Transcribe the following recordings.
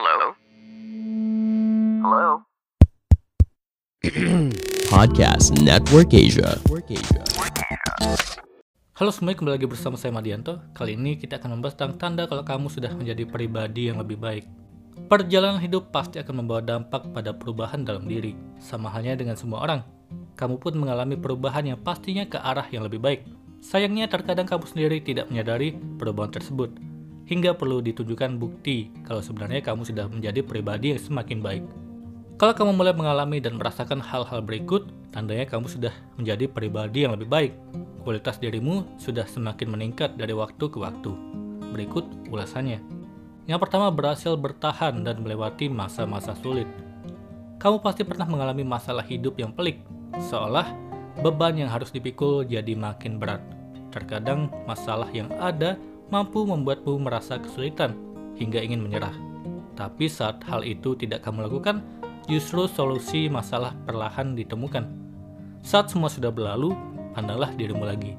Hello? Hello? Podcast Network Asia. Halo semuanya, kembali lagi bersama saya Madianto. Kali ini kita akan membahas tentang tanda kalau kamu sudah menjadi pribadi yang lebih baik. Perjalanan hidup pasti akan membawa dampak pada perubahan dalam diri. Sama halnya dengan semua orang. Kamu pun mengalami perubahan yang pastinya ke arah yang lebih baik. Sayangnya terkadang kamu sendiri tidak menyadari perubahan tersebut. Hingga perlu ditunjukkan bukti kalau sebenarnya kamu sudah menjadi pribadi yang semakin baik. Kalau kamu mulai mengalami dan merasakan hal-hal berikut, tandanya kamu sudah menjadi pribadi yang lebih baik. Kualitas dirimu sudah semakin meningkat dari waktu ke waktu. Berikut ulasannya. Yang pertama, berhasil bertahan dan melewati masa-masa sulit. Kamu pasti pernah mengalami masalah hidup yang pelik, seolah beban yang harus dipikul jadi makin berat. Terkadang masalah yang ada mampu membuatmu merasa kesulitan hingga ingin menyerah. Tapi saat hal itu tidak kamu lakukan, justru solusi masalah perlahan ditemukan. Saat semua sudah berlalu, pandanglah dirimu lagi.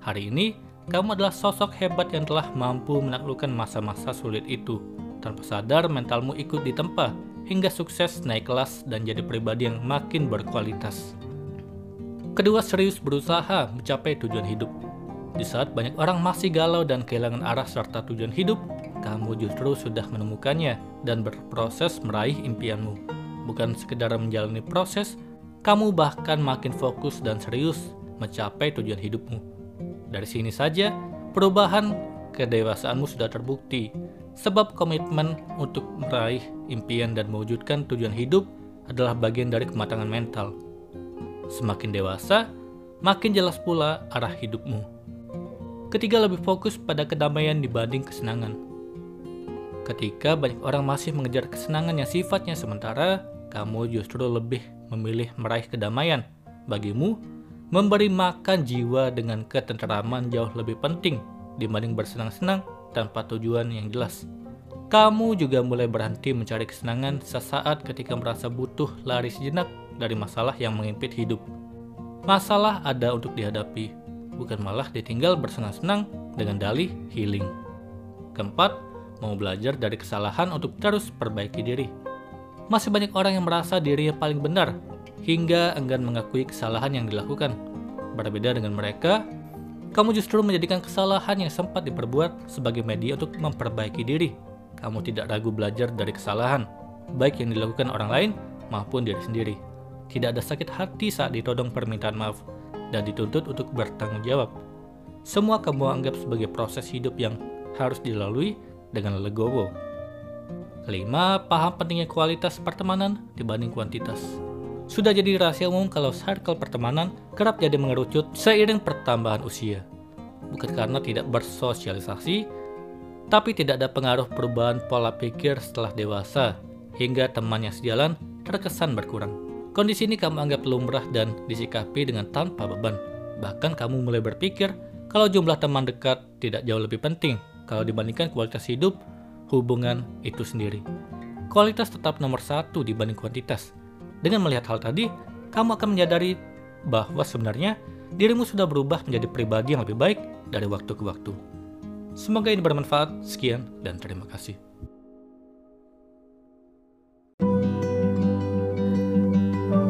Hari ini, kamu adalah sosok hebat yang telah mampu menaklukkan masa-masa sulit itu. Tanpa sadar, mentalmu ikut ditempa hingga sukses naik kelas dan jadi pribadi yang makin berkualitas. Kedua, serius berusaha mencapai tujuan hidup. Di saat banyak orang masih galau dan kehilangan arah serta tujuan hidup, kamu justru sudah menemukannya dan berproses meraih impianmu bukan sekedar menjalani proses, kamu bahkan makin fokus dan serius mencapai tujuan hidupmu. Dari sini saja, perubahan kedewasaanmu sudah terbukti, sebab komitmen untuk meraih impian dan mewujudkan tujuan hidup adalah bagian dari kematangan mental. Semakin dewasa, makin jelas pula arah hidupmu. Ketiga, lebih fokus pada kedamaian dibanding kesenangan. Ketika banyak orang masih mengejar kesenangan yang sifatnya sementara, kamu justru lebih memilih meraih kedamaian. Bagimu, memberi makan jiwa dengan ketenteraman jauh lebih penting dibanding bersenang-senang tanpa tujuan yang jelas. Kamu juga mulai berhenti mencari kesenangan sesaat ketika merasa butuh lari sejenak dari masalah yang mengimpit hidup. Masalah ada untuk dihadapi, bukan malah ditinggal bersenang-senang dengan dalih healing. Keempat, mau belajar dari kesalahan untuk terus perbaiki diri masih banyak orang yang merasa dirinya paling benar hingga enggan mengakui kesalahan yang dilakukan. Berbeda dengan mereka, kamu justru menjadikan kesalahan yang sempat diperbuat sebagai media untuk memperbaiki diri. Kamu tidak ragu belajar dari kesalahan, baik yang dilakukan orang lain maupun diri sendiri. Tidak ada sakit hati saat ditodong permintaan maaf dan dituntut untuk bertanggung jawab. Semua kamu anggap sebagai proses hidup yang harus dilalui dengan legowo. Kelima, paham pentingnya kualitas pertemanan dibanding kuantitas. Sudah jadi rahasia umum kalau circle pertemanan kerap jadi mengerucut seiring pertambahan usia. Bukan karena tidak bersosialisasi, tapi tidak ada pengaruh perubahan pola pikir setelah dewasa, hingga teman yang sejalan terkesan berkurang. Kondisi ini kamu anggap lumrah dan disikapi dengan tanpa beban. Bahkan kamu mulai berpikir kalau jumlah teman dekat tidak jauh lebih penting kalau dibandingkan kualitas hidup hubungan itu sendiri. Kualitas tetap nomor satu dibanding kuantitas. Dengan melihat hal tadi, kamu akan menyadari bahwa sebenarnya dirimu sudah berubah menjadi pribadi yang lebih baik dari waktu ke waktu. Semoga ini bermanfaat. Sekian dan terima kasih.